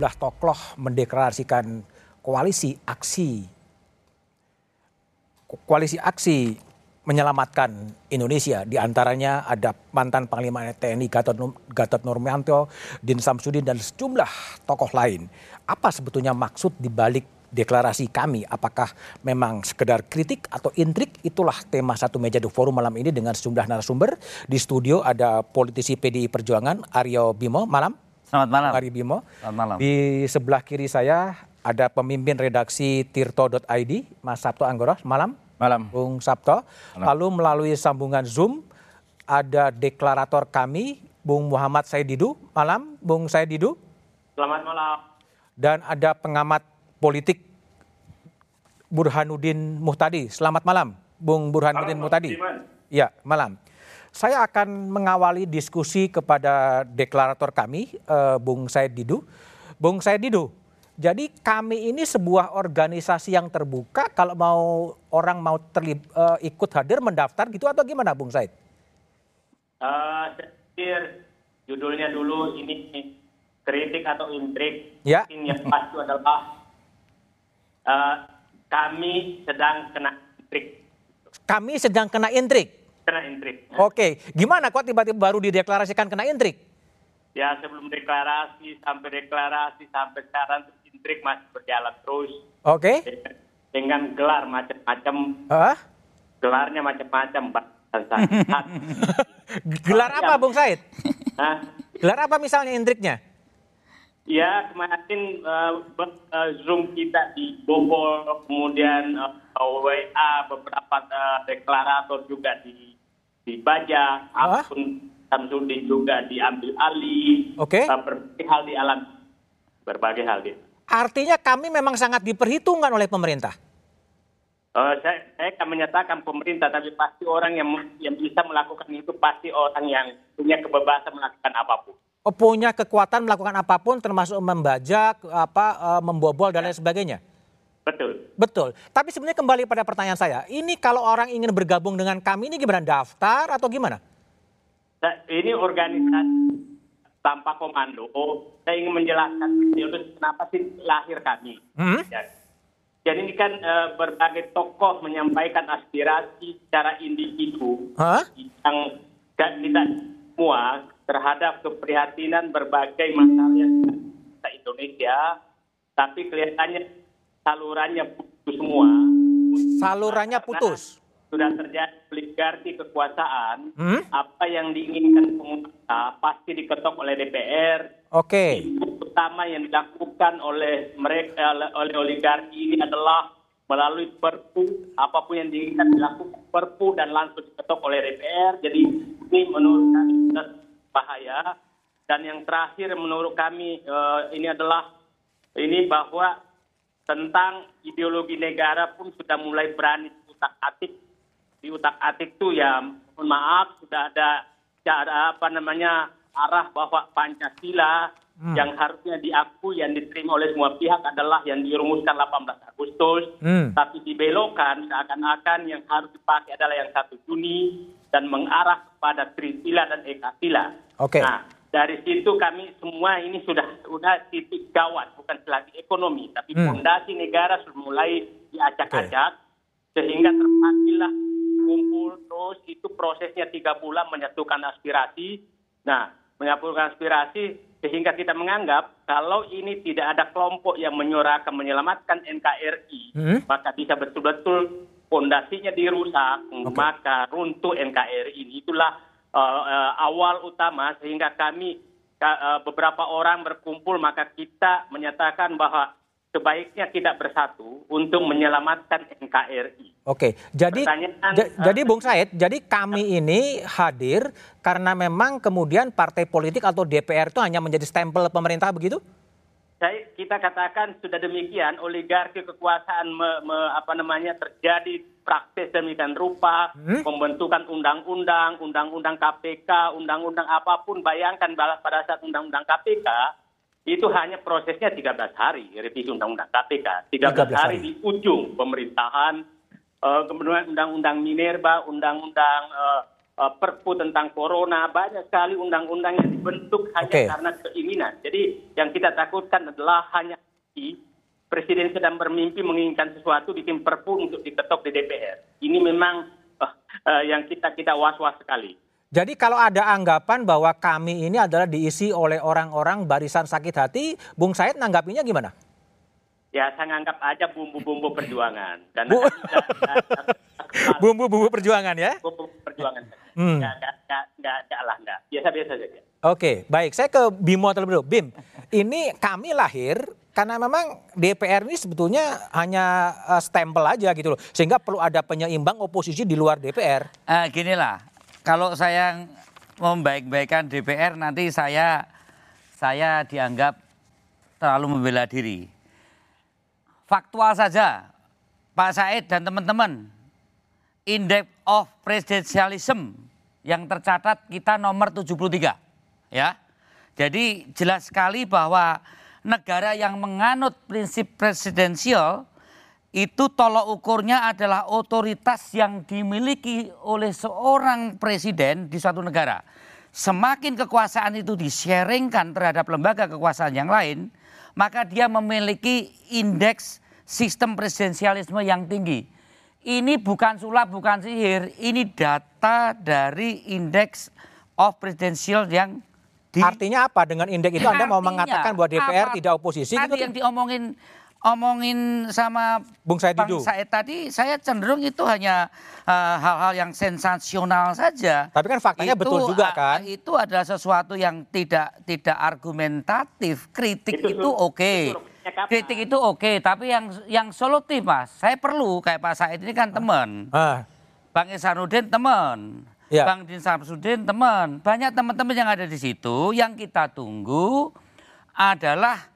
sejumlah tokoh mendeklarasikan koalisi aksi koalisi aksi menyelamatkan Indonesia. Di antaranya ada mantan Panglima TNI Gatot, Gatot Nurmantio, Din Samsudin dan sejumlah tokoh lain. Apa sebetulnya maksud dibalik deklarasi kami? Apakah memang sekedar kritik atau intrik? Itulah tema satu meja The Forum malam ini dengan sejumlah narasumber. Di studio ada politisi PDI Perjuangan Aryo Bimo. Malam. Selamat malam. Aryo Bimo. Selamat malam. Di sebelah kiri saya ada pemimpin redaksi tirto.id, Mas Sabto Anggoros. Malam. Malam. Bung Sabto. Malam. Lalu melalui sambungan Zoom ada deklarator kami, Bung Muhammad Saididu. Malam, Bung Saididu. Selamat malam. Dan ada pengamat politik Burhanuddin Muhtadi. Selamat malam, Bung Burhanuddin Muhtadi. Ya, malam. Saya akan mengawali diskusi kepada deklarator kami, uh, Bung Saididu. Bung Saididu, jadi kami ini sebuah organisasi yang terbuka kalau mau orang mau terlib, uh, ikut hadir mendaftar gitu atau gimana Bung Said? Uh, judulnya dulu ini kritik atau intrik. Ya. Yang pasti adalah uh, kami sedang kena intrik. Kami sedang kena intrik. Kena intrik. Oke, gimana kok tiba-tiba baru dideklarasikan kena intrik? Ya sebelum deklarasi sampai deklarasi sampai sekarang intrik masih berjalan terus. Oke. Okay. Dengan gelar macam-macam. Huh? Gelarnya macam-macam, Pak. gelar apa, Bung Said? Hah? Gelar apa misalnya intriknya? Ya, kemarin uh, uh, Zoom kita di Bogor, kemudian uh, WA beberapa uh, deklarator juga di di Baja, huh? akun Samsudin juga diambil alih. Oke. Okay. Uh, berbagai hal di alam, berbagai hal di. Artinya kami memang sangat diperhitungkan oleh pemerintah. Uh, saya, saya akan menyatakan pemerintah, tapi pasti orang yang yang bisa melakukan itu pasti orang yang punya kebebasan melakukan apa pun. Oh, punya kekuatan melakukan apa pun, termasuk membajak, apa, uh, membobol dan lain sebagainya. Betul. Betul. Tapi sebenarnya kembali pada pertanyaan saya, ini kalau orang ingin bergabung dengan kami ini gimana? Daftar atau gimana? Nah, ini organisasi tanpa komando. Oh, saya ingin menjelaskan kenapa sih lahir kami. Hmm? Ya. Jadi ini kan e, berbagai tokoh menyampaikan aspirasi secara individu huh? yang kita semua terhadap keprihatinan berbagai masalah yang kita Indonesia, tapi kelihatannya salurannya putus semua. Salurannya putus sudah terjadi oligarki kekuasaan, hmm? apa yang diinginkan pengusaha pasti diketok oleh DPR. Oke. Okay. Utama yang dilakukan oleh mereka oleh oligarki ini adalah melalui perpu apa pun yang diinginkan dilakukan perpu dan langsung diketok oleh DPR. Jadi ini menurut kami bahaya. Dan yang terakhir menurut kami uh, ini adalah ini bahwa tentang ideologi negara pun sudah mulai berani utak atik di utak atik itu ya mohon maaf sudah ada cara apa namanya arah bahwa Pancasila hmm. yang harusnya diakui yang diterima oleh semua pihak adalah yang dirumuskan 18 Agustus, hmm. tapi dibelokkan seakan-akan yang harus dipakai adalah yang 1 Juni dan mengarah kepada Trisila dan Ekasila. Oke. Okay. Nah, dari situ kami semua ini sudah sudah titik gawat bukan lagi ekonomi tapi hmm. fondasi negara sudah mulai diacak-acak okay. sehingga terpanggillah kumpul terus itu prosesnya tiga bulan menyatukan aspirasi. Nah, menyatukan aspirasi sehingga kita menganggap kalau ini tidak ada kelompok yang menyuarakan menyelamatkan NKRI, hmm? maka bisa betul-betul fondasinya dirusak, okay. maka runtuh NKRI ini. Itulah uh, uh, awal utama sehingga kami uh, beberapa orang berkumpul maka kita menyatakan bahwa sebaiknya kita bersatu untuk menyelamatkan NKRI. Oke, jadi ja, jadi Bung Said, jadi kami ini hadir karena memang kemudian partai politik atau DPR itu hanya menjadi stempel pemerintah begitu? Saya kita katakan sudah demikian oligarki kekuasaan me, me, apa namanya terjadi praktis demikian rupa hmm? pembentukan undang-undang, undang-undang KPK, undang-undang apa pun bayangkan pada saat undang-undang KPK itu hanya prosesnya 13 hari revisi undang-undang KPK. 13, 13 hari. hari di ujung pemerintahan, uh, kemudian undang-undang Minerba, undang-undang uh, uh, perpu tentang corona, banyak sekali undang-undang yang dibentuk hanya karena keinginan. Jadi yang kita takutkan adalah hanya presiden sedang bermimpi menginginkan sesuatu bikin perpu untuk diketok di DPR. Ini memang uh, uh, yang kita kita was-was sekali. Jadi kalau ada anggapan bahwa kami ini adalah diisi oleh orang-orang barisan sakit hati, Bung Said nanggapinya gimana? Ya saya anggap aja bumbu-bumbu perjuangan. Karena Bu- Bumbu-bumbu perjuangan ya? bumbu perjuangan. Hmm. Nggak, nggak, nggak, nggak, nggak lah, nggak. Biasa-biasa saja. Oke, baik. Saya ke Bimo terlebih dulu. Bim, ini kami lahir karena memang DPR ini sebetulnya hanya eh, stempel aja gitu loh. Sehingga perlu ada penyeimbang oposisi di luar DPR. Eh, ginilah, kalau saya membaik-baikan DPR nanti saya saya dianggap terlalu membela diri. Faktual saja, Pak Said dan teman-teman, Index of Presidentialism yang tercatat kita nomor 73, ya. Jadi jelas sekali bahwa negara yang menganut prinsip presidensial itu tolok ukurnya adalah otoritas yang dimiliki oleh seorang presiden di suatu negara. Semakin kekuasaan itu disharingkan terhadap lembaga kekuasaan yang lain, maka dia memiliki indeks sistem presidensialisme yang tinggi. Ini bukan sulap, bukan sihir, ini data dari indeks of presidential yang di Artinya apa dengan indeks itu Anda mau mengatakan bahwa DPR apa? tidak oposisi Tadi gitu? yang diomongin omongin sama Bung Said Bang Didu. Said tadi saya cenderung itu hanya eh, hal-hal yang sensasional saja. Tapi kan faktanya betul juga ah, kan? Itu adalah sesuatu yang tidak tidak argumentatif. Kritik Itu itu, oke. itu kapan? Kritik itu oke, tapi yang yang solutif Mas. Saya perlu kayak Pak Said ini kan teman. Ah, Bang Isanuddin teman. Ya. Bang Din Samsudin teman. Banyak teman-teman yang ada di situ yang kita tunggu adalah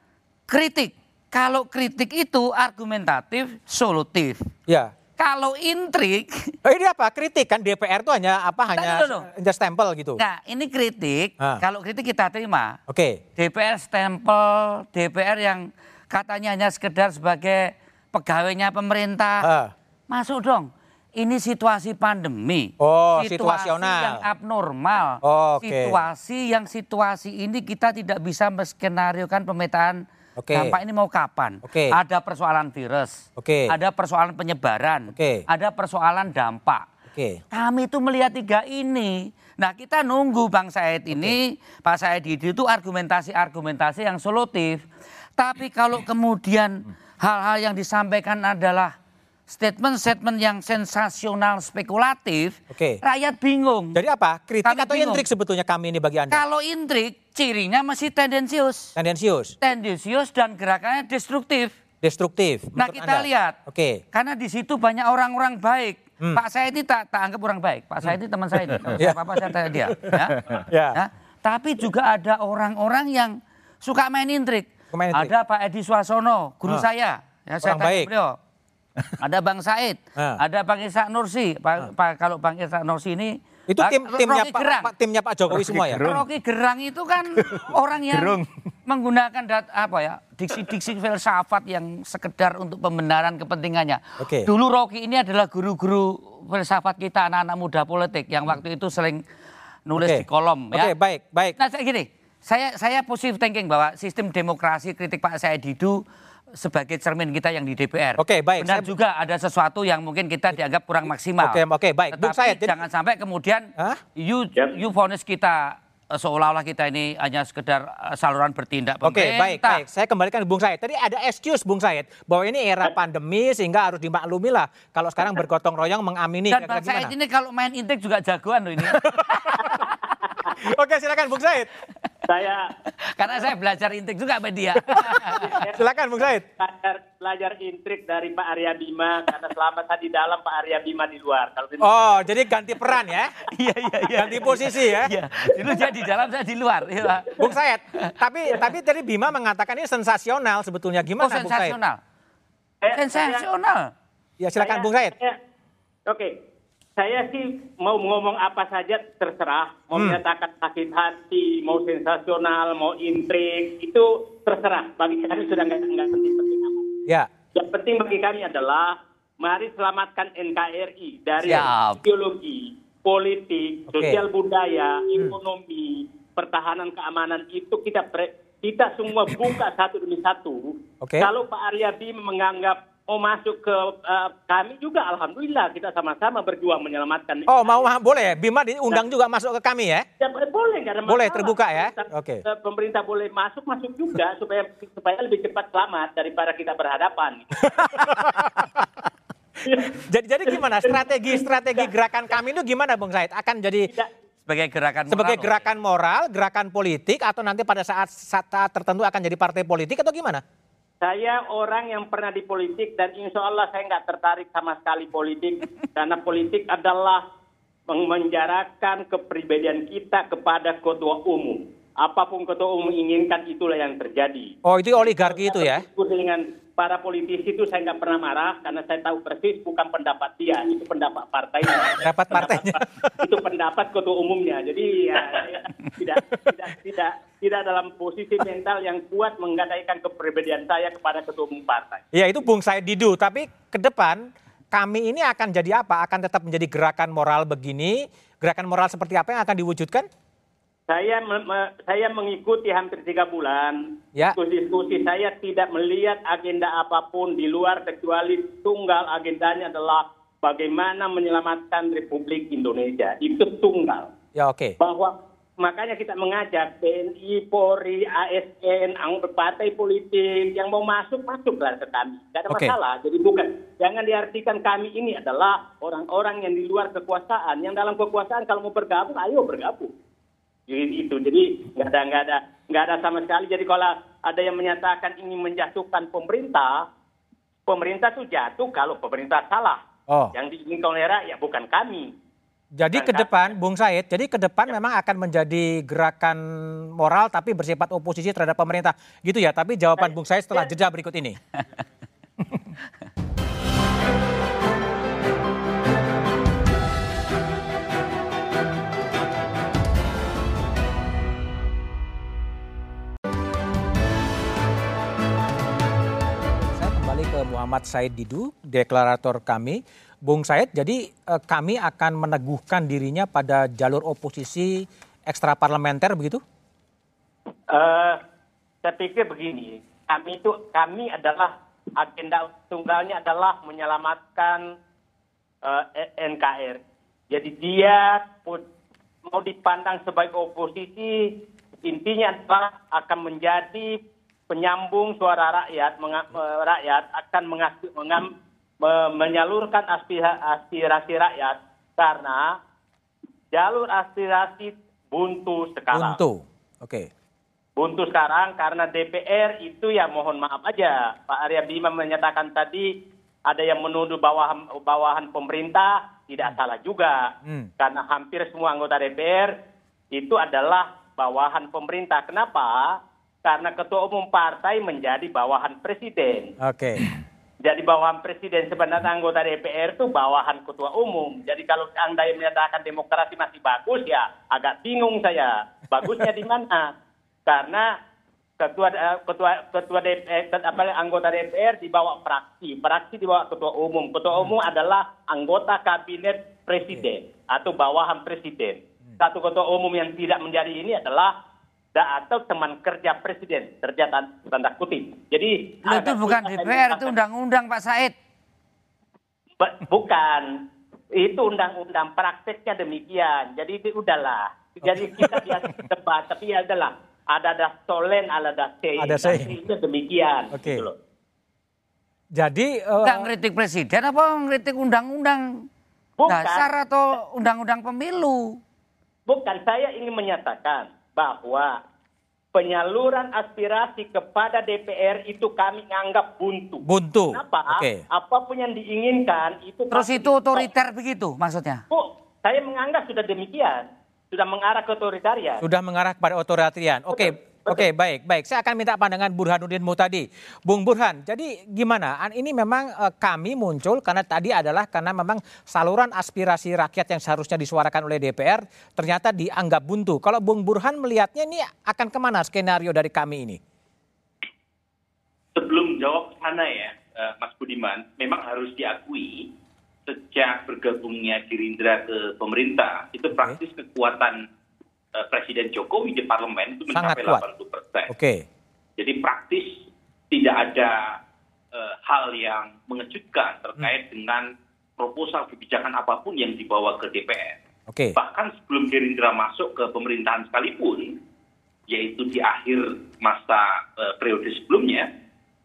kritik. Kalau kritik itu argumentatif, solutif. ya. Kalau intrik, Oh, ini apa? Kritik kan DPR itu hanya apa? Hanya hanya stempel gitu. nah ini kritik, Ah. kalau kritik kita terima. Oke. DPR stempel, DPR yang katanya hanya sekedar sebagai pegawainya pemerintah. Ah. Masuk dong. Ini situasi pandemi. Oh, situasi situasional. yang abnormal. Oh, oke. Situasi yang situasi ini kita tidak bisa menskenariokan pemetaan Oke. dampak ini mau kapan. Oke. Ada persoalan virus. Oke. Ada persoalan penyebaran. Oke. Ada persoalan dampak. Oke. Kami itu melihat tiga ini. Nah kita nunggu Bang Said ini, Pak Said Didi itu argumentasi-argumentasi yang solutif. Tapi kalau kemudian hal-hal yang disampaikan adalah statement-statement yang sensasional spekulatif, Oke. rakyat bingung. Jadi apa? Kritik Kami atau bingung. intrik sebetulnya kami ini bagi Anda? Kalau intrik, cirinya masih tendensius. Tendensius, Tendensius dan gerakannya destruktif. destruktif. Nah kita Anda? lihat, Oke. karena di situ banyak orang-orang baik. Hmm. Pak saya ini tak, tak anggap orang baik. Pak saya ini teman saya ini. Kalau Ya. apa-apa saya tanya dia. Ya. Ya. Ya. Tapi juga ada orang-orang yang suka main intrik. Main intrik. Ada Pak Edi Suasono, guru Ah. saya. Ya, saya Orang tanya baik. beliau. Ada Bang Said, Ah. ada Bang Ishak Nursi. Pak, Pak- kalau Bang Ishak Nursi ini Itu tim timnya Rocky Pak, Gerang. Pak- timnya Pak Jokowi semua ya? Rocky Gerang itu kan orang yang menggunakan dat, apa ya diksi-diksi filsafat yang sekedar untuk pembenaran kepentingannya. Oke. Dulu Rocky ini adalah guru-guru filsafat kita anak-anak muda politik yang waktu itu sering nulis Oke. di kolom Oke, ya. baik, baik. Nah, saya gini, saya saya positive thinking bahwa sistem demokrasi kritik Pak Said Didu sebagai cermin kita yang di DPR. Oke, baik. Benar Saya- juga ada sesuatu yang mungkin kita dianggap kurang maksimal. Oke, oke, baik. Bung Tetapi Said, jadi- jangan sampai kemudian Hah? you Yap. you vonis kita eh, seolah-olah kita ini hanya sekedar eh, saluran bertindak Oke, pemerintah. baik, baik. Saya kembalikan ke Bung Said. Tadi ada excuse Bung Said bahwa ini era pandemi sehingga harus dimaklumi lah kalau sekarang bergotong royong mengamini Dan Bang Said ini kalau main intrik juga jagoan loh ini. Oke, silakan Bung Said. Saya Karena saya belajar intrik juga sama dia. Silakan Bung Said. belajar, belajar intrik dari Pak Arya Bima karena selama saya di dalam Pak Arya Bima di luar. Kalau di- Oh, jadi ganti peran ya? Iya, iya, iya. Ganti posisi ya? Iya. Dulu dia di dalam, saya di luar. Iya. Bung Said, tapi tapi tadi Bima mengatakan ini sensasional sebetulnya Oh, gimana Bung Said? sensasional. Saya- Sensasional. Ya silakan saya- Bung Said. Oke, saya sih mau ngomong apa saja terserah. Mau Hmm. menyatakan sakit hati, mau sensasional, mau intrik, itu terserah. Bagi kami sudah nggak nggak penting-penting amat. Ya. Yang penting bagi kami adalah mari selamatkan NKRI dari Siap. ideologi politik, Oke. sosial budaya, ekonomi, pertahanan keamanan itu kita pre- kita semua buka satu demi satu. Oke. Kalau Pak Arya Bima menganggap mau masuk ke eh, kami juga, alhamdulillah kita sama-sama berjuang menyelamatkan. Oh, mau boleh ya? Bima diundang juga masuk ke kami ya? Ya, boleh nggak ada masalah. Boleh, terbuka ya? Oke. eh, Pemerintah boleh masuk masuk juga supaya supaya lebih cepat selamat daripada kita berhadapan. Jadi jadi gimana strategi strategi gerakan kami itu gimana Bung Said? Akan jadi Tidak Sebagai gerakan sebagai moral. gerakan moral, gerakan politik atau nanti pada saat saat tertentu akan jadi partai politik atau gimana? Saya orang yang pernah di politik dan insya Allah saya nggak tertarik sama sekali politik karena politik adalah memenjarakan kepribadian kita kepada ketua umum. Apa pun ketua umum inginkan itulah yang terjadi. Oh, itu oligarki itu ya? Dengan para politisi itu saya nggak pernah marah karena saya tahu persis bukan pendapat dia, itu pendapat partainya. Pendapat partainya. itu pendapat ketua umumnya. Jadi ya, ya, tidak tidak tidak tidak dalam posisi mental yang kuat menggadaikan kepribadian saya kepada ketua umum partai. Ya itu Bung Said Didu, tapi ke depan kami ini akan jadi apa? Akan tetap menjadi gerakan moral begini? Gerakan moral seperti apa yang akan diwujudkan? Saya me- me- saya mengikuti hampir tiga bulan Ya. diskusi saya tidak melihat agenda apa pun di luar kecuali tunggal agendanya adalah bagaimana menyelamatkan Republik Indonesia itu tunggal Ya oke. bahwa makanya kita mengajak TNI, Polri, ASN, anggota partai politik yang mau masuk masuklah ke kami, tidak ada Oke. masalah. Jadi bukan jangan diartikan kami ini adalah orang-orang yang di luar kekuasaan, yang dalam kekuasaan kalau mau bergabung, ayo bergabung. Jadi itu, jadi nggak ada nggak ada nggak ada sama sekali. Jadi kalau ada yang menyatakan ingin menjatuhkan pemerintah, pemerintah itu jatuh kalau pemerintah salah. Oh. Yang diinginkan oleh rakyat bukan kami. Jadi ke depan, Bung Said, jadi ke depan memang akan menjadi gerakan moral tapi bersifat oposisi terhadap pemerintah. Gitu ya, tapi jawaban Bung Said setelah jeda berikut ini. Muhammad Said Didu, deklarator kami. Bung Said, jadi eh, kami akan meneguhkan dirinya pada jalur oposisi ekstra parlementer begitu? Eh, saya pikir begini, kami itu kami adalah agenda tunggalnya adalah menyelamatkan eh, NKR. Jadi dia mau dipandang sebagai oposisi, intinya adalah akan menjadi penyambung suara rakyat, menga- eh, rakyat akan mengas- mengam- me- menyalurkan aspira- aspirasi rakyat karena jalur aspirasi buntu sekarang Buntu. Oke. buntu sekarang karena DPR itu ya mohon maaf aja Pak Arya Bima menyatakan tadi ada yang menuduh bawahan bawahan pemerintah tidak salah juga Hmm. karena hampir semua anggota DPR itu adalah bawahan pemerintah. Kenapa? Karena ketua umum partai menjadi bawahan presiden. Oke. Jadi bawahan presiden sebenarnya anggota DPR itu bawahan ketua umum. Jadi kalau anda yang menyatakan demokrasi masih bagus ya agak bingung saya. Bagusnya di mana? Karena ketua eh, ketua ketua DPR apa anggota DPR dibawa fraksi, fraksi dibawa ketua umum. Ketua umum adalah anggota kabinet presiden atau bawahan presiden. Satu ketua umum yang tidak menjadi ini adalah da- atau teman kerja presiden, kerja tan- tanda kutip. Jadi Loh, itu agak bukan DPR, itu undang-undang Pak Said. Bukan itu undang-undang prakteknya demikian jadi itu udahlah jadi kita biasa debat tapi ya adalah ada das solen ada das sei Ada sei. itu demikian Oke. gitu loh. Jadi Enggak ngeritik presiden apa ngeritik undang-undang dasar atau undang-undang pemilu? bukan saya ingin menyatakan bahwa penyaluran aspirasi kepada DPR itu kami anggap buntu buntu. kenapa Oke. apa pun yang diinginkan itu Terus itu otoriter begitu maksudnya? Bu, saya menganggap sudah demikian sudah mengarah ke otoritarian Sudah mengarah kepada otoritarian. Oke. Oke, baik, baik. Saya akan minta pandangan Burhanuddin Mutadi. Bung Burhan, jadi gimana? An- Ini memang eh, kami muncul karena tadi adalah karena memang saluran aspirasi rakyat yang seharusnya disuarakan oleh DPR ternyata dianggap buntu. Kalau Bung Burhan melihatnya ini akan ke mana skenario dari kami ini? sebelum jawab sana ya, eh, Mas Budiman, memang harus diakui sejak bergabungnya Gerindra ke pemerintah itu praktis kekuatan Presiden Jokowi di parlemen itu mencapai 80 persen. Oke. Jadi praktis tidak ada uh, hal yang mengejutkan terkait hmm. dengan proposal kebijakan apa pun yang dibawa ke DPR. Oke. Bahkan sebelum Gerindra masuk ke pemerintahan sekalipun, yaitu di akhir masa uh, periode sebelumnya,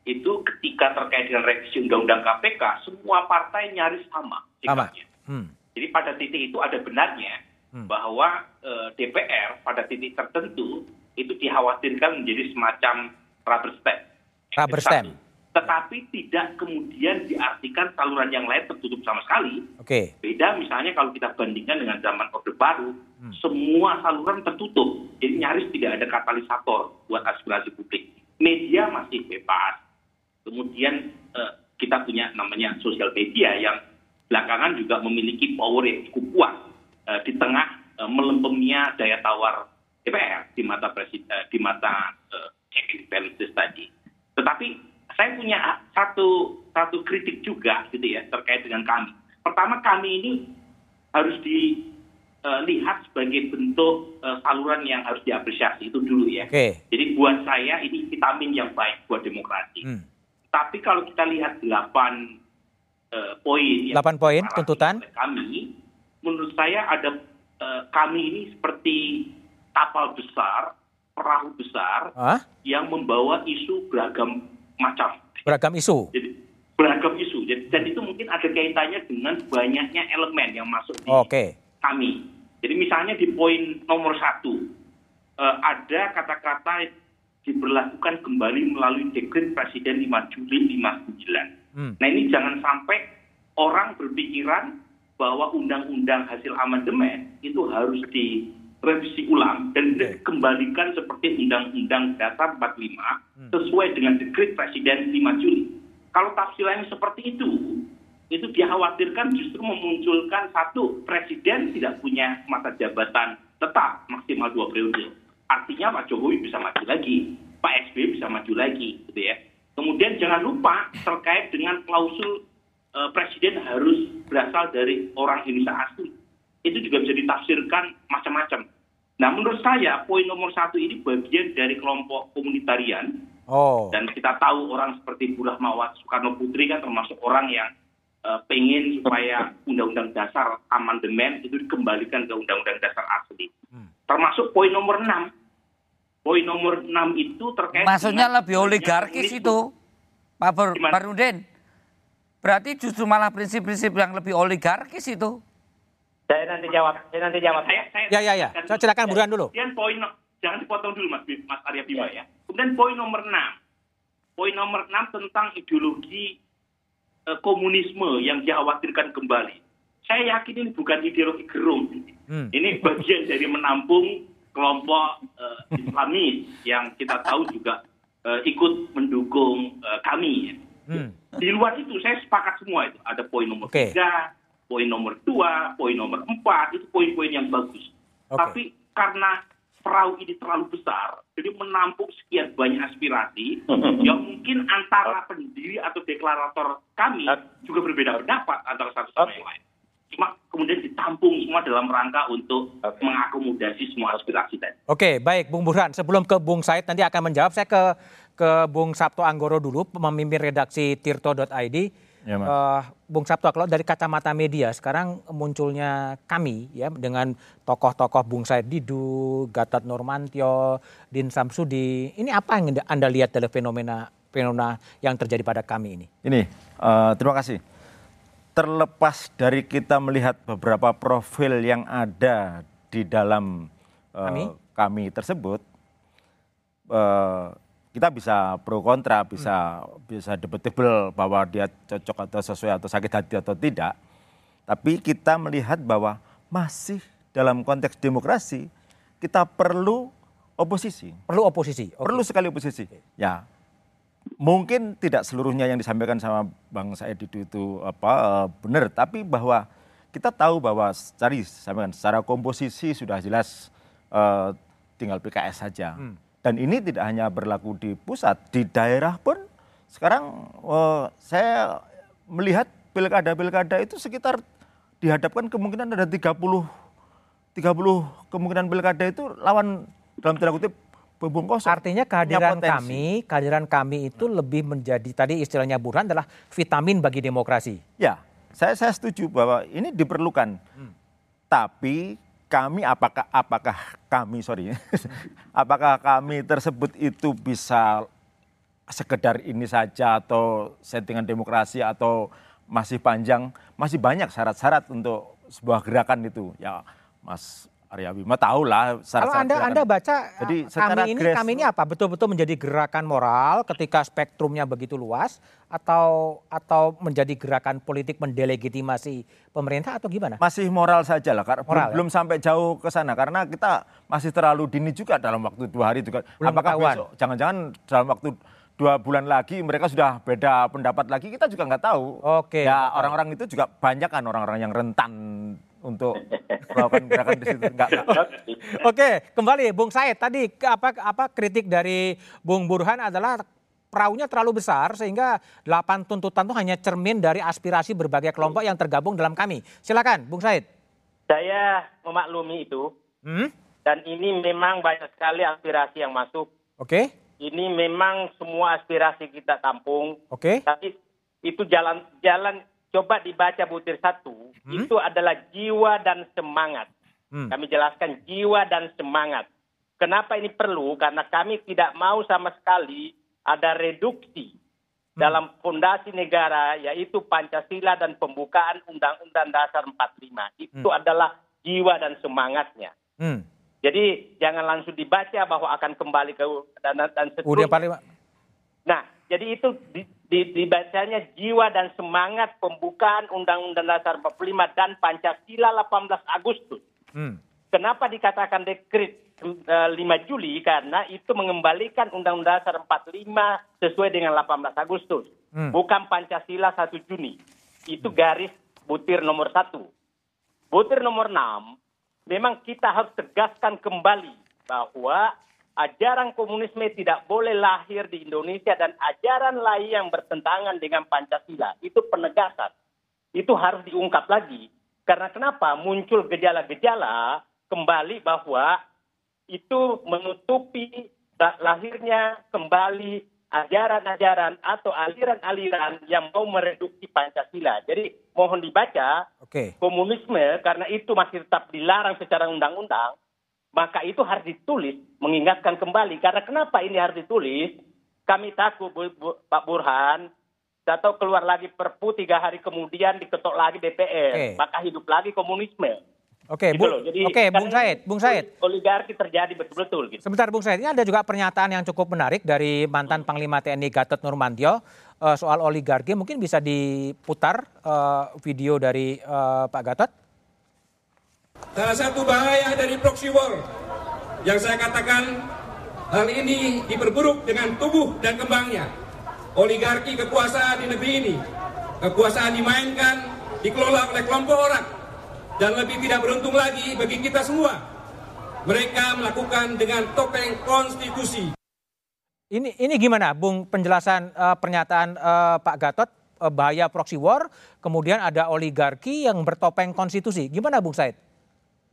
itu ketika terkait dengan revisi undang-undang KPK, semua partai nyaris sama sikapnya. Hmm. Jadi pada titik itu ada benarnya. Bahwa e, eh, DPR pada titik tertentu itu dikhawatirkan menjadi semacam rubber stamp. Rubber stamp. Tetapi tidak kemudian diartikan saluran yang lain tertutup sama sekali. Oke. Okay. Beda misalnya kalau kita bandingkan dengan zaman Orde Baru, hmm. semua saluran tertutup. Jadi nyaris tidak ada katalisator buat aspirasi publik. Media masih bebas, Kemudian uh, kita punya namanya sosial media yang belakangan juga memiliki power yang cukup kuat uh, di tengah uh, melempemnya daya tawar DPR di mata presiden uh, di mata uh, check and balances tadi. Tetapi saya punya satu satu kritik juga gitu ya terkait dengan kami. Pertama kami ini harus dilihat sebagai bentuk uh, saluran yang harus diapresiasi itu dulu ya. Okay. Jadi buat saya ini vitamin yang baik buat demokrasi. Hmm. Tapi kalau kita lihat delapan uh, poin, delapan poin tuntutan kami, menurut saya ada uh, kami ini seperti kapal besar, perahu besar Hah? yang membawa isu beragam macam. Beragam isu. Jadi beragam isu. Jadi, dan itu mungkin ada kaitannya dengan banyaknya elemen yang masuk di okay. kami. Jadi misalnya di poin nomor satu uh, ada kata-kata diberlakukan kembali melalui dekret Presiden 5 Juli 59. Hmm. Nah ini jangan sampai orang berpikiran bahwa undang-undang hasil amandemen itu harus direvisi ulang dan dikembalikan seperti undang-undang dasar 45 hmm. sesuai dengan dekret Presiden 5 Juli. Kalau tafsirannya seperti itu, itu dikhawatirkan justru memunculkan satu presiden tidak punya masa jabatan tetap maksimal dua periode artinya Pak Jokowi bisa maju lagi, Pak SBY bisa maju lagi, gitu ya. Kemudian jangan lupa terkait dengan klausul e, presiden harus berasal dari orang Indonesia asli. Itu juga bisa ditafsirkan macam-macam. Nah menurut saya poin nomor satu ini bagian dari kelompok komunitarian. Oh. Dan kita tahu orang seperti Bu Rahmawati Soekarno Putri kan termasuk orang yang uh, pengen supaya undang-undang dasar amandemen itu dikembalikan ke undang-undang dasar asli. Hmm. Termasuk poin nomor 6 poin nomor 6 itu terkait Maksudnya lebih oligarkis itu, Pak Barudin. Berarti justru malah prinsip-prinsip yang lebih oligarkis itu. Saya nanti jawab. Saya nanti jawab. Saya, saya, ya, ya, ya. Saya silakan Burhan dulu. Kemudian poin, jangan dipotong dulu Mas, Mas Arya Bima ya. ya. Kemudian poin nomor 6. Poin nomor 6 tentang ideologi eh, komunisme yang dikhawatirkan kembali. Saya yakin ini bukan ideologi gerung. Hmm. Ini bagian dari menampung kelompok uh, Islamis yang kita tahu juga uh, ikut mendukung uh, kami. Hmm. Di luar itu saya sepakat semua itu. Ada poin nomor okay. tiga, poin nomor dua, poin nomor empat itu poin-poin yang bagus. Okay. Tapi karena perahu ini terlalu besar, jadi menampung sekian banyak aspirasi yang mungkin antara pendiri atau deklarator kami juga berbeda pendapat antara satu sama yang lain cuma kemudian ditampung semua dalam rangka untuk okay. mengakomodasi semua aspirasi tadi. Oke, baik Bung Burhan. Sebelum ke Bung Said nanti akan menjawab, saya ke ke Bung Sabto Anggoro dulu, pemimpin redaksi tirto.id. Ya, uh, Bung Sabto, kalau dari kacamata media sekarang munculnya kami ya dengan tokoh-tokoh Bung Said Didu, Gatot Nurmantio, Din Samsudi, ini apa yang Anda lihat dari fenomena fenomena yang terjadi pada kami ini? Ini, uh, terima kasih terlepas dari kita melihat beberapa profil yang ada di dalam uh, kami? kami tersebut, uh, kita bisa pro kontra, bisa hmm. bisa debatable bahwa dia cocok atau sesuai atau sakit hati atau tidak. Tapi kita melihat bahwa masih dalam konteks demokrasi kita perlu oposisi. Perlu oposisi. Okay. Perlu sekali oposisi. Ya, mungkin tidak seluruhnya yang disampaikan sama Bang Said itu, itu apa benar, tapi bahwa kita tahu bahwa cari sampaikan secara komposisi sudah jelas uh, tinggal PKS saja. Hmm. Dan ini tidak hanya berlaku di pusat, di daerah pun sekarang uh, saya melihat pilkada-pilkada itu sekitar dihadapkan kemungkinan ada 30 30 kemungkinan pilkada itu lawan dalam tanda kutip kosong. Artinya kehadiran kami, kehadiran kami itu lebih menjadi tadi istilahnya Burhan adalah vitamin bagi demokrasi. Ya, saya saya setuju bahwa ini diperlukan. Hmm. Tapi kami apakah apakah kami sorry apakah kami tersebut itu bisa sekedar ini saja atau settingan demokrasi atau masih panjang? Masih banyak syarat-syarat untuk sebuah gerakan itu. Ya Mas Arya Bima tahu lah. Kalau anda gerakan. anda baca Jadi, kami ini kami ini apa betul-betul menjadi gerakan moral ketika spektrumnya begitu luas atau atau menjadi gerakan politik mendelegitimasi pemerintah atau gimana? Masih moral saja lah karena moral, belum, ya? sampai jauh ke sana karena kita masih terlalu dini juga dalam waktu dua hari juga. Belum Apakah ketahuan. besok jangan-jangan dalam waktu dua bulan lagi mereka sudah beda pendapat lagi kita juga nggak tahu. Oke. Ya orang-orang itu juga banyak kan orang-orang yang rentan untuk melakukan gerakan di situ. Enggak, enggak. Oke, kembali Bung Said tadi apa apa kritik dari Bung Burhan adalah perahunya terlalu besar sehingga delapan tuntutan itu hanya cermin dari aspirasi berbagai kelompok yang tergabung dalam kami. Silakan, Bung Said. Saya memaklumi itu. Hmm? Dan ini memang banyak sekali aspirasi yang masuk. Oke. Ini memang semua aspirasi kita tampung. Oke. Okay. Tapi itu jalan jalan coba dibaca butir satu, hmm? itu adalah jiwa dan semangat. Hmm. Kami jelaskan jiwa dan semangat. Kenapa ini perlu? Karena kami tidak mau sama sekali ada reduksi hmm. dalam fondasi negara yaitu Pancasila dan pembukaan Undang-Undang Dasar 45. Itu hmm. adalah jiwa dan semangatnya. Hmm. Jadi jangan langsung dibaca bahwa akan kembali ke dan, dan seterusnya. Nah, jadi itu di, dibacanya jiwa dan semangat pembukaan Undang-Undang Dasar 45 dan Pancasila 18 Agustus. Hmm. Kenapa dikatakan dekret 5 eh, Juli? Karena itu mengembalikan Undang-Undang Dasar 45 sesuai dengan 18 Agustus. Hmm. Bukan Pancasila 1 Juni. Itu garis butir nomor satu. Butir nomor 6 memang kita harus tegaskan kembali bahwa ajaran komunisme tidak boleh lahir di Indonesia dan ajaran lain yang bertentangan dengan Pancasila. Itu penegasan. Itu harus diungkap lagi. Karena kenapa? Muncul gejala-gejala kembali bahwa itu menutupi lahirnya kembali ajaran-ajaran atau aliran-aliran yang mau mereduksi Pancasila. Jadi mohon dibaca okay. komunisme karena itu masih tetap dilarang secara undang-undang, maka itu harus ditulis, mengingatkan kembali. Karena kenapa ini harus ditulis? Kami takut Bu, Bu, Pak Burhan, atau keluar lagi perpu tiga hari kemudian diketok lagi DPR, okay. maka hidup lagi komunisme. Oke, gitu Bu, oke, Bung Said, Bung Said. Oligarki terjadi betul-betul. Gitu. Sebentar, Bung Said. Ini ada juga pernyataan yang cukup menarik dari mantan Panglima TNI Gatot Nurmantio uh, soal oligarki. Mungkin bisa diputar uh, video dari uh, Pak Gatot. Salah satu bahaya dari proxy war yang saya katakan hal ini diperburuk dengan tubuh dan kembangnya. Oligarki kekuasaan di negeri ini, kekuasaan dimainkan, dikelola oleh kelompok orang dan lebih tidak beruntung lagi bagi kita semua. Mereka melakukan dengan topeng konstitusi. Ini ini gimana, Bung penjelasan uh, pernyataan uh, Pak Gatot uh, bahaya proxy war, kemudian ada oligarki yang bertopeng konstitusi. Gimana, Bung Said?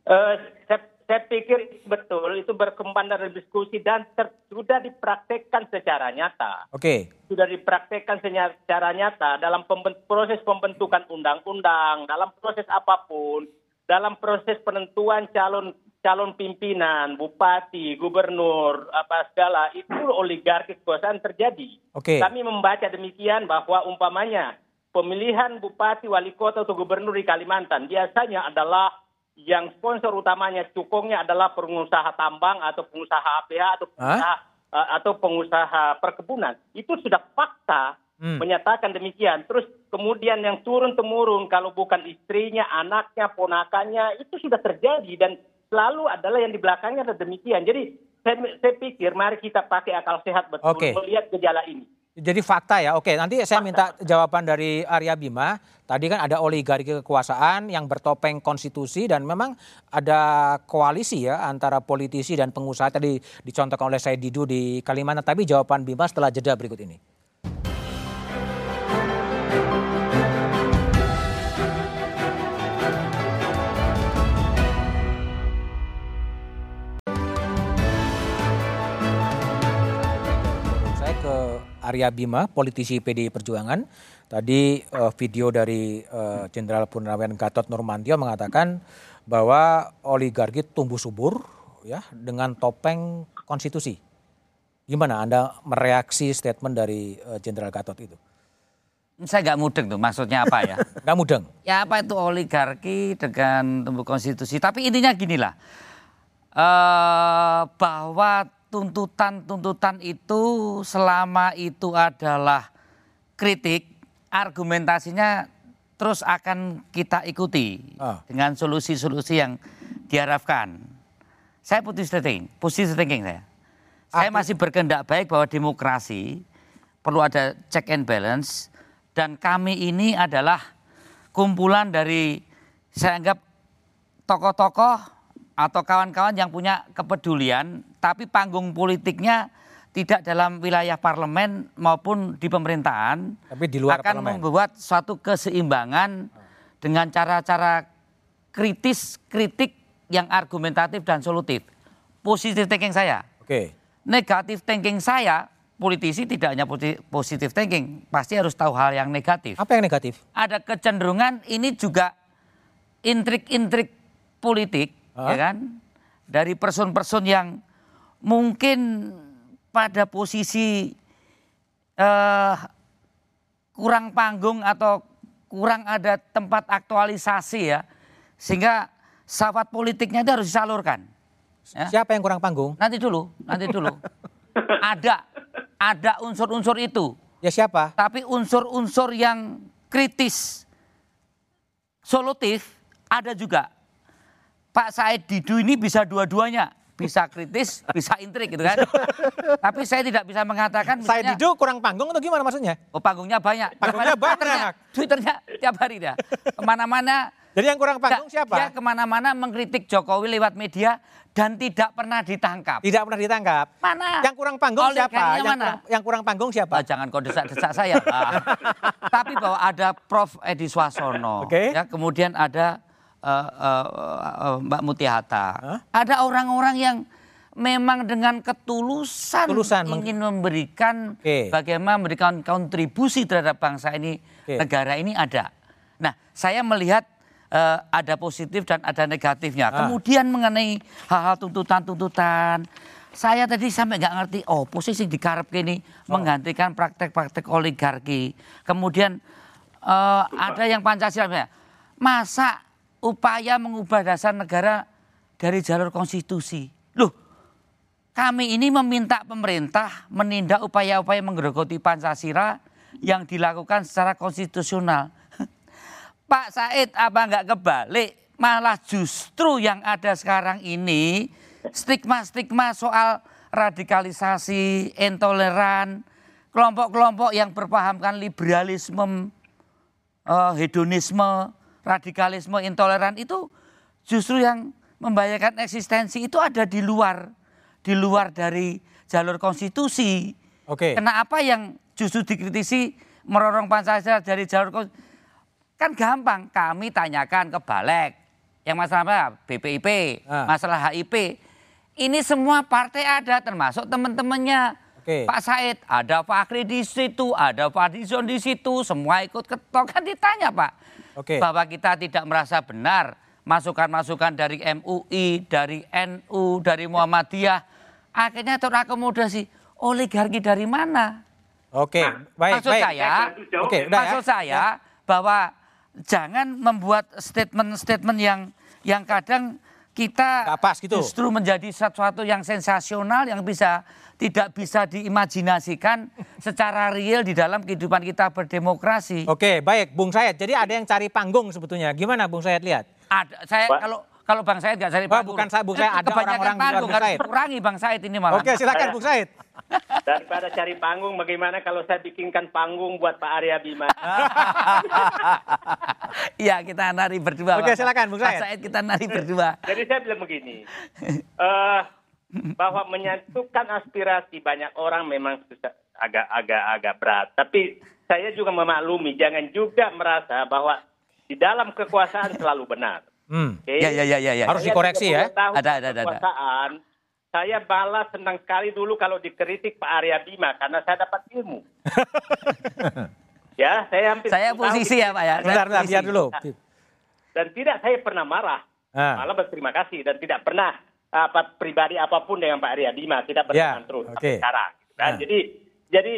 Saya, saya pikir betul itu berkembang dari diskusi dan ter, sudah dipraktekkan secara nyata. Oke. Okay. Sudah dipraktekkan secara nyata dalam pembent, proses pembentukan undang-undang, dalam proses apa pun, dalam proses penentuan calon calon pimpinan, bupati, gubernur, apa segala itu oligarki kekuasaan terjadi. Oke. Okay. Kami membaca demikian bahwa umpamanya pemilihan bupati, wali kota atau gubernur di Kalimantan biasanya adalah yang sponsor utamanya cukongnya adalah pengusaha tambang atau pengusaha APH atau pengusaha, uh, atau pengusaha perkebunan. Itu sudah fakta hmm. menyatakan demikian. Terus kemudian yang turun temurun kalau bukan istrinya, anaknya, ponakannya itu sudah terjadi dan selalu adalah yang di belakangnya ada demikian. Jadi saya, saya pikir mari kita pakai akal sehat betul okay. melihat gejala ini. Jadi fakta ya, oke. Nanti saya minta jawaban dari Arya Bima. Tadi kan ada oligarki kekuasaan yang bertopeng konstitusi dan memang ada koalisi ya antara politisi dan pengusaha tadi dicontohkan oleh saya Didu di Kalimantan. Tapi jawaban Bima setelah jeda berikut ini. Arya Bima, politisi PDI Perjuangan. Tadi uh, video dari Jenderal uh, Purnawirawan Gatot Nurmantio mengatakan bahwa oligarki tumbuh subur ya dengan topeng konstitusi. Gimana Anda mereaksi statement dari Jenderal uh, Gatot itu? Saya nggak mudeng tuh maksudnya apa ya? Nggak mudeng? Ya apa itu oligarki dengan tumbuh konstitusi. Tapi intinya ginilah. Uh, bahwa tuntutan-tuntutan itu selama itu adalah kritik, argumentasinya terus akan kita ikuti ah. dengan solusi-solusi yang diharapkan. Saya positive thinking, positive thinking saya. Saya masih berkehendak baik bahwa demokrasi perlu ada check and balance dan kami ini adalah kumpulan dari saya anggap tokoh-tokoh atau kawan-kawan yang punya kepedulian tapi panggung politiknya tidak dalam wilayah parlemen maupun di pemerintahan tapi di luar akan parlemen. membuat suatu keseimbangan dengan cara-cara kritis kritik yang argumentatif dan solutif positif thinking saya oke negatif thinking saya politisi tidak hanya positif thinking, pasti harus tahu hal yang negatif. Apa yang negatif? Ada kecenderungan ini juga intrik-intrik politik, huh? ya kan? Dari person-person yang mungkin pada posisi uh, kurang panggung atau kurang ada tempat aktualisasi ya, sehingga sawat politiknya itu harus disalurkan. Ya. Siapa yang kurang panggung? Nanti dulu, nanti dulu. ada ada unsur-unsur itu. Ya siapa? Tapi unsur-unsur yang kritis, solutif ada juga. Pak Said Didu ini bisa dua-duanya. Bisa kritis, bisa intrik gitu kan. Tapi saya tidak bisa mengatakan. Said Didu kurang panggung atau gimana maksudnya? Oh panggungnya banyak. Panggungnya banyak. Twitternya, Twitternya tiap hari dia. Ke mana-mana. Jadi yang kurang panggung siapa? Dia ke mana-mana mengkritik Jokowi lewat media dan tidak pernah ditangkap. Tidak pernah ditangkap. Mana? Yang kurang panggung Oleh siapa? Yang mana? Kurang, yang kurang panggung siapa? Oh, jangan kau desak-desak saya. ah. Tapi bahwa ada Prof Edi Swasono, okay. ya kemudian ada uh, uh, uh, Mbak Mutiahata, huh? ada orang-orang yang memang dengan ketulusan Tulusan, ingin memberikan okay. bagaimana memberikan kontribusi terhadap bangsa ini, okay. negara ini ada. Nah, saya melihat uh, ada positif dan ada negatifnya. Ah. Kemudian mengenai hal-hal tuntutan-tuntutan, saya tadi sampai nggak ngerti, oh posisi di karep ini oh. menggantikan praktek-praktek oligarki. Kemudian uh, ada yang Pancasila, masa upaya mengubah dasar negara dari jalur konstitusi. Loh, kami ini meminta pemerintah menindak upaya-upaya menggerogoti Pancasila yang dilakukan secara konstitusional. Pak Said apa nggak kebalik? Malah justru yang ada sekarang ini stigma-stigma soal radikalisasi, intoleran, kelompok-kelompok yang berpahamkan liberalisme, uh, hedonisme, radikalisme, intoleran itu justru yang membahayakan eksistensi itu ada di luar di luar dari jalur konstitusi. Oke. Okay. Kenapa yang justru dikritisi merorong Pancasila dari jalur konstitusi? Kan gampang, kami tanyakan ke Balek. Yang masalah apa? BPIP, ah. masalah HIP. Ini semua partai ada termasuk teman-temannya. Okay. Pak Said, ada Fakri di situ, ada Fadizon di situ, semua ikut ketok kan ditanya Pak. Okay. Bahwa kita tidak merasa benar masukan-masukan dari MUI, dari NU, dari Muhammadiyah. Akhirnya terakomodasi oligarki dari mana? Oke, okay. baik, maksud baik. Saya, Oke, okay, maksud ya. saya ya. bahwa jangan membuat statement-statement yang yang kadang kita pas gitu. justru menjadi sesuatu yang sensasional yang bisa tidak bisa diimajinasikan secara real di dalam kehidupan kita berdemokrasi. Oke, baik, Bung Sayed. Jadi ada yang cari panggung sebetulnya. Gimana Bung Sayed lihat? Ada. Saya Pak? kalau kalau Bang Said nggak cari panggung. bukan saya, Bung Said ada orang-orang panggung, Bung Said. Kurangi Bang Said ini malah. Oke, silakan Bung Said. Daripada cari panggung, bagaimana kalau saya bikinkan panggung buat Pak Arya Bima? Iya, kita nari berdua. Oke, silakan Bung Said. Pak Said kita nari berdua. Jadi saya bilang begini, uh, bahwa menyatukan aspirasi banyak orang memang agak-agak agak berat. Tapi saya juga memaklumi, jangan juga merasa bahwa di dalam kekuasaan selalu benar. Hmm. Okay? Ya, ya, ya, ya, Harus dikoreksi ya. Ada, ada, ada. Kekuasaan, saya balas senang sekali dulu kalau dikritik Pak Arya Bima karena saya dapat ilmu. ya, saya hampir Saya posisi ya Pak ya. Bentar, bentar, biar dulu. Dan tidak saya pernah marah. Ah. Malah berterima kasih dan tidak pernah apa pribadi apa pun dengan Pak Arya Bima kita berteman Ya, terus sampai sekarang. Dan Ah. jadi jadi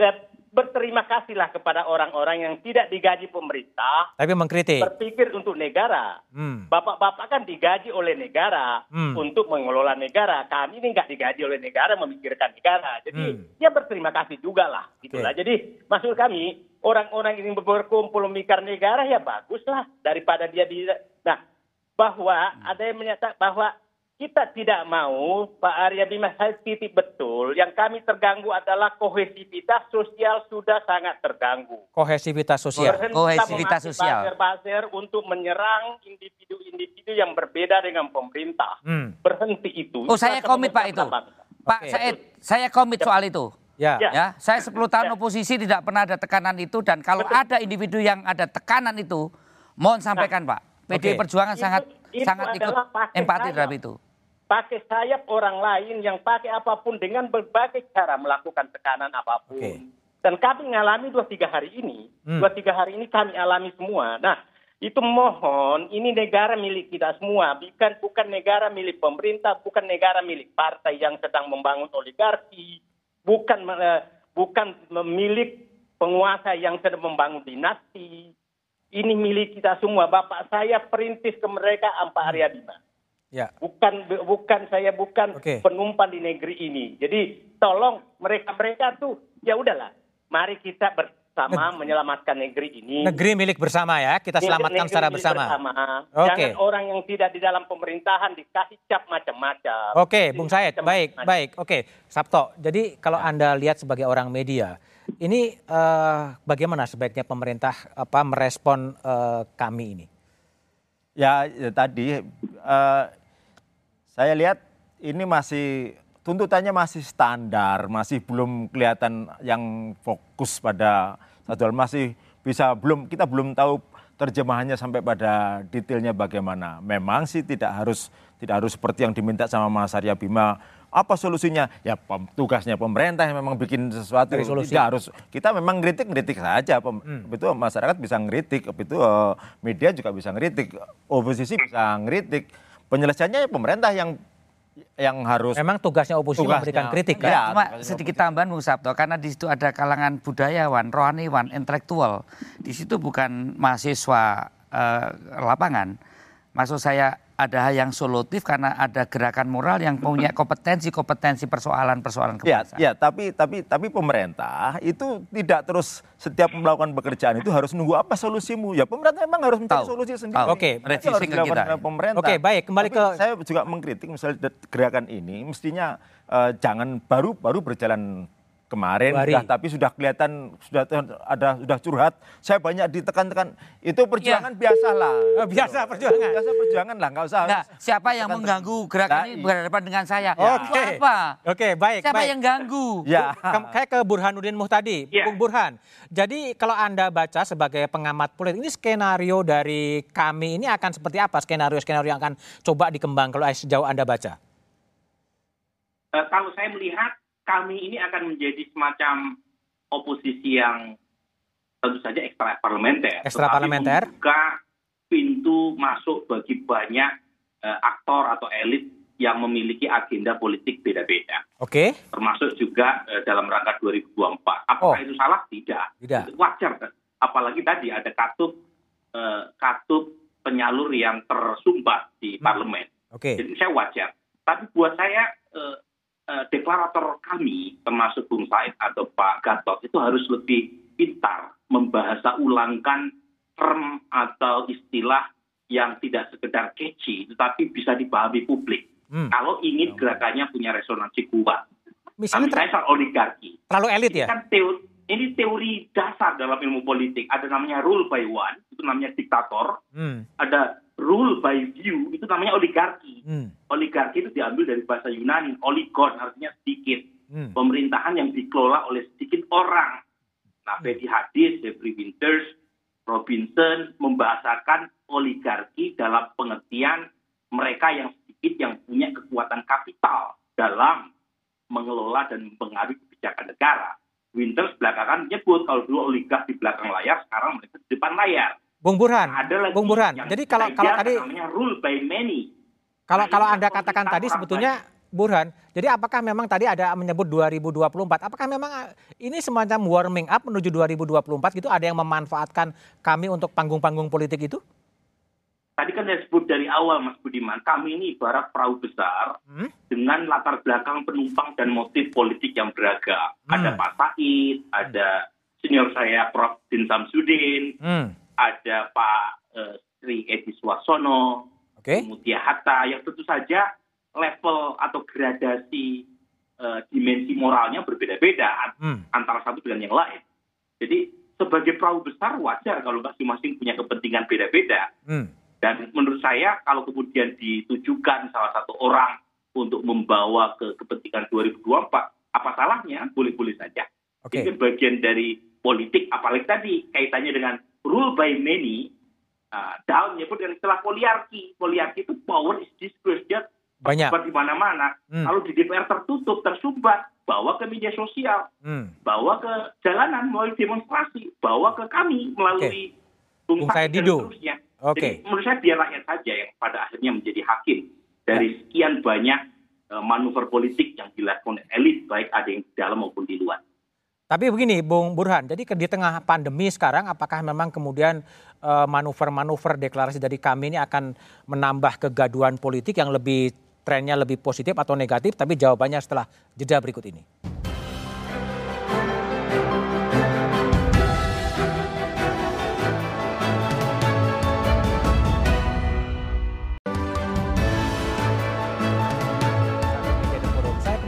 ya, berterima kasihlah kepada orang-orang yang tidak digaji pemerintah Tapi mengkritik. berpikir untuk negara. Hmm. Bapak-bapak kan digaji oleh negara Hmm. untuk mengelola negara. Kami ini nggak digaji oleh negara memikirkan negara. Jadi Hmm. ya berterima kasih juga lah. Gitulah. Oke. Jadi maksud kami orang-orang ini berkumpul memikir negara ya baguslah daripada dia di. Nah bahwa ada yang menyatakan bahwa kita tidak mau Pak Arya Bima saya titik betul. Yang kami terganggu adalah kohesivitas sosial sudah sangat terganggu. Kohesivitas sosial. Berhentilah Kohesivitas sosial. Buzzer-buzzer untuk menyerang individu-individu yang berbeda dengan pemerintah. Hmm. Berhenti itu. Oh saya komit Pak itu. bangsa. Pak Oke. Said, saya komit soal itu. Ya. Ya. Ya, saya 10 tahun Ya. oposisi tidak pernah ada tekanan itu dan kalau Betul. ada individu yang ada tekanan itu, mohon sampaikan Pak. PDI Oke. Perjuangan Itu- sangat itu sangat ikut empati terhadap itu. Pakai sayap orang lain yang pakai apa pun dengan berbagai cara melakukan tekanan apa pun. Oke. Dan kami mengalami dua tiga hari ini, Hmm. dua tiga hari ini kami alami semua. Nah, itu mohon, ini negara milik kita semua, bukan bukan negara milik pemerintah, bukan negara milik partai yang sedang membangun oligarki, bukan eh, bukan milik penguasa yang sedang membangun dinasti. Ini milik kita semua. Bapak saya perintis kemerdekaan Pak Arya Bima Ya. bukan bukan saya bukan Oke. penumpang di negeri ini. Jadi tolong mereka-mereka tuh ya udahlah, mari kita bersama menyelamatkan negeri ini. Negeri milik bersama ya. Kita Negeri- selamatkan negeri secara milik bersama. Jangan Oke. orang yang tidak di dalam pemerintahan dikasih cap macam-macam. Oke, Bung Said, baik, Macam-macam. baik. Oke, Sabto. Jadi kalau Anda lihat sebagai orang media, ini eh, bagaimana sebaiknya pemerintah apa merespon eh, kami ini? Ya, ya tadi eh, saya lihat ini masih tuntutannya masih standar, masih belum kelihatan yang fokus pada satu hal, masih bisa belum kita belum tahu terjemahannya sampai pada detailnya bagaimana. Memang sih tidak harus tidak harus seperti yang diminta sama Mas Arya Bima. Apa solusinya? Ya pem- tugasnya pemerintah yang memang bikin sesuatu. Solusi. Tidak harus kita memang ngeritik ngeritik saja. Pem, Itu masyarakat bisa ngeritik, itu eh, media juga bisa ngeritik, oposisi bisa ngeritik. Penyelesaiannya ya pemerintah yang yang harus Memang tugasnya oposisi Tugasnya. memberikan kritik Iya. ya. Cuma sedikit tambahan Bung Sabto, karena di situ ada kalangan budayawan, rohaniwan, intelektual. Di situ bukan mahasiswa eh, lapangan. Maksud saya ada hal yang solutif karena ada gerakan moral yang punya kompetensi-kompetensi persoalan-persoalan Ya, kebangsaan. ya, tapi tapi tapi pemerintah itu tidak terus setiap melakukan pekerjaan itu harus nunggu apa solusimu. Ya pemerintah memang harus mencari Tahu, solusi sendiri. Oke, Itu revisi harus dilakukan kita. pemerintah. Oke, baik, kembali Tapi ke- saya juga mengkritik misalnya gerakan ini mestinya eh, jangan baru baru berjalan kemarin sudah tapi sudah kelihatan sudah ada sudah curhat. Saya banyak ditekan-tekan. Itu perjuangan biasalah. Oh, biasa perjuangan. Biasa perjuangan lah, nggak usah. Nah, siapa yang tekan- mengganggu gerakan Nah, ini iya. berhadapan dengan saya? Oke. Itu Apa? Oke, baik, Siapa baik. yang ganggu? Ya. Kayak ke Burhanuddin Muhtadi, Ya. Bung Burhan. Jadi kalau Anda baca sebagai pengamat politik, ini skenario dari kami ini akan seperti apa? Skenario-skenario yang akan coba dikembang kalau sejauh Anda baca? Eh, kalau saya melihat kami ini akan menjadi semacam oposisi yang tentu saja ekstra parlementer. Ekstra parlementer. Membuka pintu masuk bagi banyak eh, aktor atau elit yang memiliki agenda politik beda-beda. Oke, Termasuk juga eh, dalam rangka 2024. Apakah Oh. itu salah? Tidak. Tidak. Itu Wajar. Apalagi tadi ada katup eh, katup penyalur yang tersumbat di Hmm. parlemen. oke. Jadi saya wajar. Tapi buat saya eh, deklarator kami, termasuk Bung Said atau Pak Gatot, itu harus lebih pintar membahasa ulangkan term atau istilah yang tidak sekedar catchy, tetapi bisa dipahami publik. Hmm. Kalau ingin gerakannya punya resonansi kuat. Misalnya ter- soal oligarki. terlalu elit Ini ya? kan teori, ini teori dasar dalam ilmu politik. Ada namanya rule by one, itu namanya diktator. Hmm, Ada rule by view, itu namanya oligarki hmm, oligarki itu diambil dari bahasa Yunani, oligon artinya sedikit. hmm. Pemerintahan yang dikelola oleh sedikit orang. Nah, Betty Hadis, Jeffrey Winters, Robinson membahasakan oligarki dalam pengertian mereka yang sedikit yang punya kekuatan kapital dalam mengelola dan mempengaruhi kebijakan negara. Winters belakangan menyebut kalau dulu oligark di belakang layar, sekarang mereka di depan layar. Bung Burhan, Ada lagi Bung Burhan. Jadi kalau kalau tadi namanya rule by many. kalau Nah, kalau Anda katakan tadi sebetulnya Burhan, jadi apakah memang tadi ada menyebut 2024? Apakah memang ah, ini semacam warming up menuju 2024 gitu? Ada yang memanfaatkan kami untuk panggung-panggung politik itu? Tadi kan saya sebut dari awal Mas Budiman, kami ini ibarat perahu besar Hmm? dengan latar belakang penumpang dan motif politik yang beragam. Hmm. Ada Pak Said, ada senior saya Prof. Din Samsudin, Hmm. Ada Pak eh, Sri Edi Suarsono, Oke. kemudian Hatta, yang tentu saja level atau gradasi eh, dimensi moralnya berbeda-beda Hmm. antara satu dengan yang lain. Jadi sebagai perahu besar wajar kalau masing-masing punya kepentingan beda-beda. Hmm. Dan menurut saya kalau kemudian ditujukan salah satu orang untuk membawa ke kepentingan 2024, apa salahnya? Boleh-boleh saja. Ini kan bagian dari politik, apalagi tadi kaitannya dengan rule by many, uh, Daun menyebut dengan istilah poliarki. Poliarki itu power is dispersed, dia Banyak. di mana-mana. Hmm. Kalau di DPR tertutup, tersumbat, bawa ke media sosial, Hmm. bawa ke jalanan melalui demonstrasi, bawa ke kami melalui Bung Bung Said Didu. Oke. Jadi menurut saya biar rakyat saja yang pada akhirnya menjadi hakim dari sekian banyak eh, manuver politik yang dilakukan elit baik ada yang di dalam maupun di luar. Tapi begini, Bung Burhan, jadi di tengah pandemi sekarang, apakah memang kemudian eh, manuver-manuver deklarasi dari kami ini akan menambah kegaduhan politik yang lebih trennya lebih positif atau negatif? Tapi jawabannya setelah jeda berikut ini.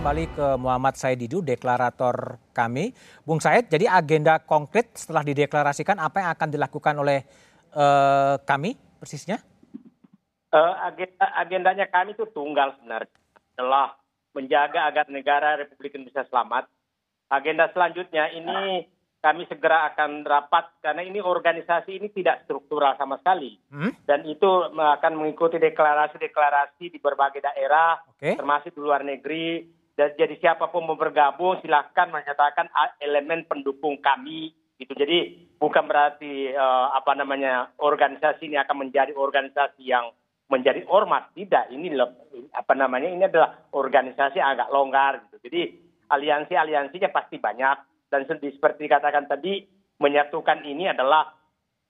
Kembali ke Muhammad Said Didu, deklarator kami. Bung Said, jadi agenda konkret setelah dideklarasikan apa yang akan dilakukan oleh eh, kami persisnya? Eh, agenda, agendanya kami itu tunggal sebenarnya adalah menjaga agar negara Republik Indonesia selamat. Agenda selanjutnya ini kami segera akan rapat karena ini organisasi ini tidak struktural sama sekali Hmm? dan itu akan mengikuti deklarasi-deklarasi di berbagai daerah Oke. termasuk di luar negeri dan jadi siapa pun mau bergabung silahkan menyatakan elemen pendukung kami. Gitu. Jadi bukan berarti eh, apa namanya organisasi ini akan menjadi organisasi yang menjadi ormas. Tidak ini apa namanya ini adalah organisasi agak longgar gitu. Jadi aliansi aliansinya pasti banyak. Dan se- seperti dikatakan tadi menyatukan ini adalah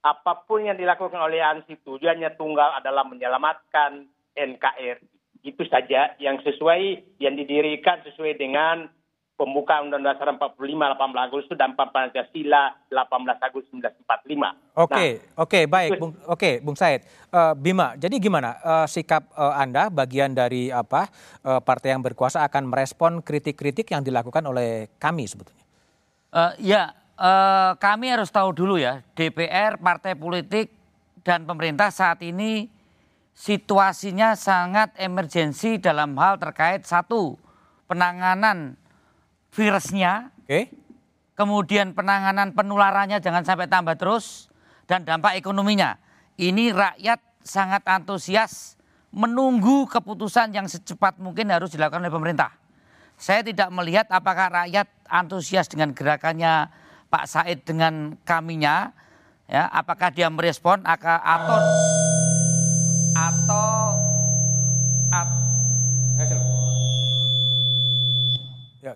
apa pun yang dilakukan oleh ANSI tujuannya tunggal adalah menyelamatkan NKRI. Itu saja yang sesuai, yang didirikan sesuai dengan pembukaan Undang-Undang Dasar 45, 18 Agustus dan Pancasila 18 Agustus 1945. Oke, Nah, oke, baik, itu- Bung, oke, Bung Said. Eh, Bima, jadi gimana eh, sikap eh, Anda bagian dari apa eh, partai yang berkuasa akan merespon kritik-kritik yang dilakukan oleh kami sebetulnya? Eh, ya, eh, kami harus tahu dulu ya, DPR, partai politik, dan pemerintah saat ini situasinya sangat emergensi dalam hal terkait satu, penanganan virusnya, Oke, kemudian penanganan penularannya jangan sampai tambah terus, dan dampak ekonominya. Ini rakyat sangat antusias menunggu keputusan yang secepat mungkin harus dilakukan oleh pemerintah. Saya tidak melihat apakah rakyat antusias dengan gerakannya Pak Said dengan kaminya, ya, apakah dia merespon atau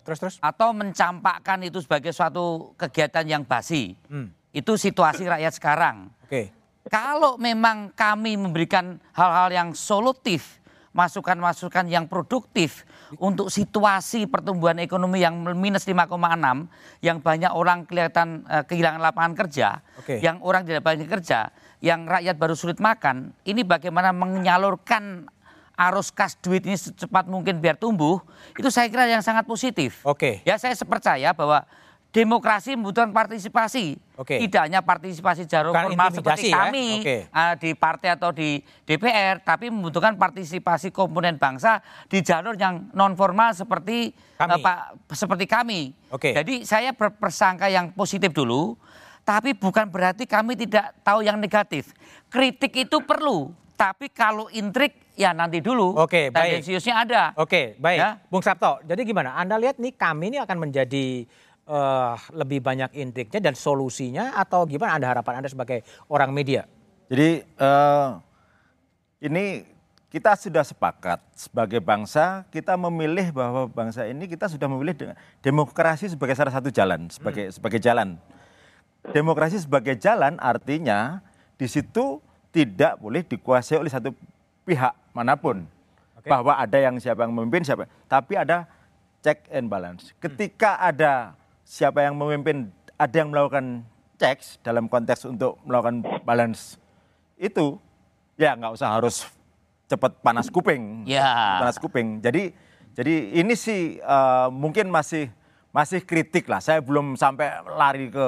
terus terus. atau mencampakkan itu sebagai suatu kegiatan yang basi. Hmm. Itu situasi rakyat sekarang. Oke, Kalau memang kami memberikan hal-hal yang solutif, masukan-masukan yang produktif untuk situasi pertumbuhan ekonomi yang minus 5,6, yang banyak orang kelihatan eh, kehilangan lapangan kerja, Oke. yang orang tidak banyak kerja, yang rakyat baru sulit makan, ini bagaimana menyalurkan arus kas duit ini secepat mungkin biar tumbuh, itu saya kira yang sangat positif. Oke. Ya saya sepercaya bahwa demokrasi membutuhkan partisipasi. Oke. Tidak hanya partisipasi jarum Bukan formal seperti ya. kami Oke. eh, di partai atau di DPR, tapi membutuhkan partisipasi komponen bangsa di jalur yang non formal seperti Kami. eh, Pak seperti kami. Oke. Jadi saya berpersangka yang positif dulu, tapi bukan berarti kami tidak tahu yang negatif. Kritik itu perlu, Tapi kalau intrik ya nanti dulu. Oke, baik. Tendensiusnya ada. Oke, baik. Ya. Bung Sabto, jadi gimana? Anda lihat nih kami ini akan menjadi eh, lebih banyak intriknya dan solusinya atau gimana Anda harapan Anda sebagai orang media? Jadi eh, ini kita sudah sepakat sebagai bangsa kita memilih bahwa bangsa ini kita sudah memilih dengan demokrasi sebagai salah satu jalan sebagai sebagai jalan. Demokrasi sebagai jalan artinya di situ tidak boleh dikuasai oleh satu pihak mana pun. Oke. Bahwa ada yang siapa yang memimpin siapa, tapi ada check and balance. Ketika ada siapa yang memimpin, ada yang melakukan checks dalam konteks untuk melakukan balance itu ya nggak usah harus cepat panas kuping Ya. panas kuping jadi jadi ini sih eh, mungkin masih masih kritik lah saya belum sampai lari ke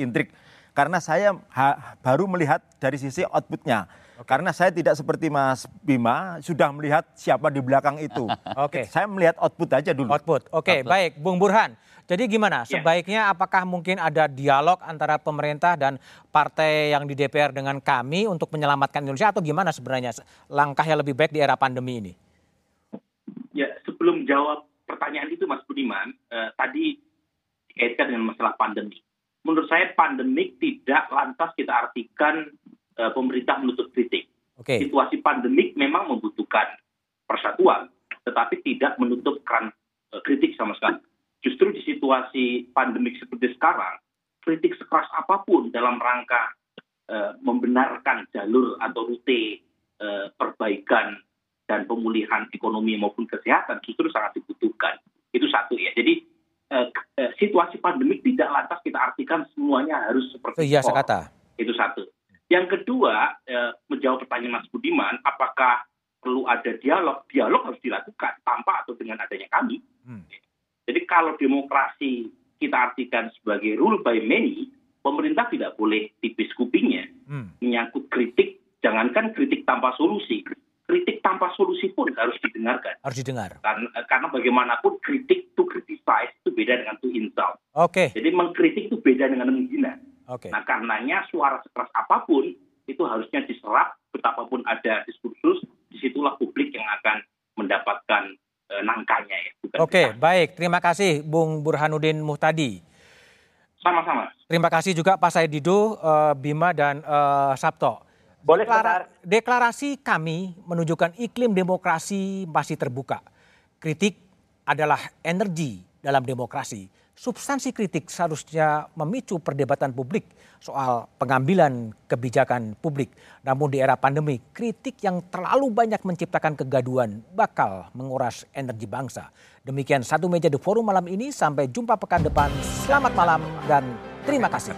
intrik karena saya ha- baru melihat dari sisi outputnya karena saya tidak seperti Mas Bima sudah melihat siapa di belakang itu Oke. saya melihat output aja dulu Output. Oke, Output. baik. Bung Burhan. Jadi gimana? Ya. Sebaiknya apakah mungkin ada dialog antara pemerintah dan partai yang di DPR dengan kami untuk menyelamatkan Indonesia atau gimana sebenarnya langkah yang lebih baik di era pandemi ini? Ya, sebelum jawab pertanyaan itu Mas Budiman, eh, tadi dikaitkan dengan masalah pandemi. Menurut saya pandemik tidak lantas kita artikan eh, pemerintah menutup kritik. Oke. Situasi pandemik memang membutuhkan persatuan, tetapi tidak menutup keran eh, kritik sama sekali. Justru di situasi pandemik seperti sekarang, kritik sekeras apa pun dalam rangka eh, membenarkan jalur atau rute eh, perbaikan dan pemulihan ekonomi maupun kesehatan justru sangat dibutuhkan. Itu satu ya. Jadi eh, eh, situasi pandemik tidak lantas kita artikan semuanya harus seperti Iya, sekata. Itu satu. Yang kedua, eh, menjawab pertanyaan Mas Budiman, apakah perlu ada dialog? Dialog harus dilakukan tanpa atau dengan adanya kami. Hmm. Jadi kalau demokrasi kita artikan sebagai rule by many, pemerintah tidak boleh tipis kupingnya Hmm. menyangkut kritik, jangankan kritik tanpa solusi. Kritik tanpa solusi pun harus didengarkan. Harus didengar. Karena, karena bagaimanapun kritik to criticize itu beda dengan to insult. Oke. Jadi mengkritik itu beda dengan menghina. Oke. Nah karenanya suara sekeras apa pun itu harusnya diserap betapapun ada diskursus, di situlah publik yang akan mendapatkan eh, nangkanya ya. bukan Oke, kita. baik. Terima kasih Bung Burhanuddin Muhtadi. Sama-sama. Terima kasih juga Pak Said Didu, eh, Bima dan eh, Sabto. Boleh Deklara- deklarasi kami menunjukkan iklim demokrasi masih terbuka. Kritik adalah energi dalam demokrasi. Substansi kritik seharusnya memicu perdebatan publik soal pengambilan kebijakan publik. Namun di era pandemi, kritik yang terlalu banyak menciptakan kegaduhan bakal menguras energi bangsa. Demikian satu meja di forum malam ini. Sampai jumpa pekan depan. Selamat malam dan terima kasih.